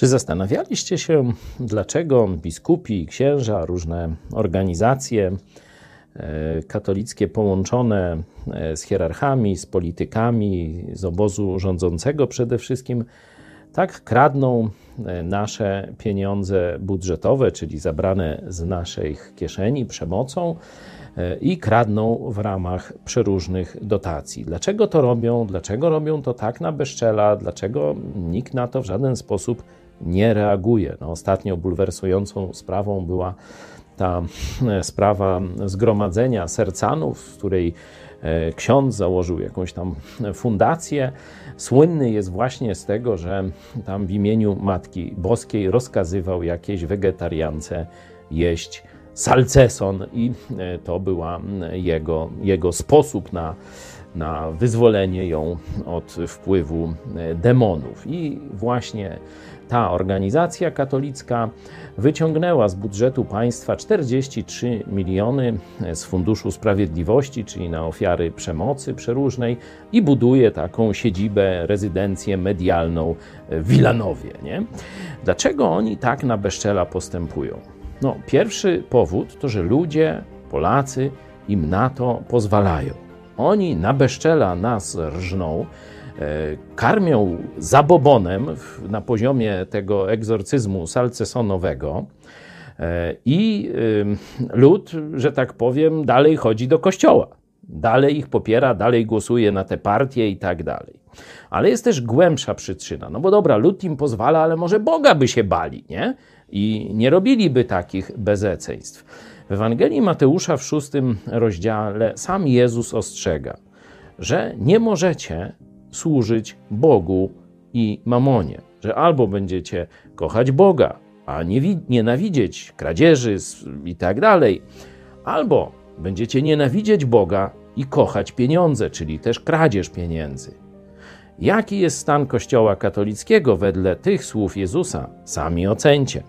Czy zastanawialiście się, dlaczego biskupi, księża, różne organizacje e, katolickie połączone e, z hierarchami, z politykami, z obozu rządzącego przede wszystkim, tak kradną e, nasze pieniądze budżetowe, czyli zabrane z naszych kieszeni przemocą i kradną w ramach przeróżnych dotacji. Dlaczego to robią? Dlaczego robią to tak na bezczela? Dlaczego nikt na to w żaden sposób nie reaguje. No, ostatnio bulwersującą sprawą była ta e, sprawa zgromadzenia sercanów, w której e, ksiądz założył jakąś tam fundację. Słynny jest właśnie z tego, że tam w imieniu Matki Boskiej rozkazywał jakiejś wegetariance jeść salceson i e, to była jego, jego sposób na, na wyzwolenie ją od wpływu demonów. I właśnie ta organizacja katolicka wyciągnęła z budżetu państwa 43 miliony z Funduszu Sprawiedliwości, czyli na ofiary przemocy przeróżnej, i buduje taką siedzibę, rezydencję medialną w Wilanowie. Nie? Dlaczego oni tak na bezczela postępują? No, pierwszy powód to, że ludzie, Polacy im na to pozwalają. Oni na bezczela nas rżną, E, karmią zabobonem na poziomie tego egzorcyzmu salcesonowego e, i lud, że tak powiem, dalej chodzi do kościoła. Dalej ich popiera, dalej głosuje na te partie i tak dalej. Ale jest też głębsza przyczyna. No bo dobra, lud im pozwala, ale może Boga by się bali, nie? I nie robiliby takich bezeceństw. W Ewangelii Mateusza w szóstym rozdziale sam Jezus ostrzega, że nie możecie służyć Bogu i mamonie. Że albo będziecie kochać Boga, a nie nienawidzieć kradzieży i tak dalej, albo będziecie nienawidzieć Boga i kochać pieniądze, czyli też kradzież pieniędzy. Jaki jest stan Kościoła katolickiego wedle tych słów Jezusa? Sami ocencie.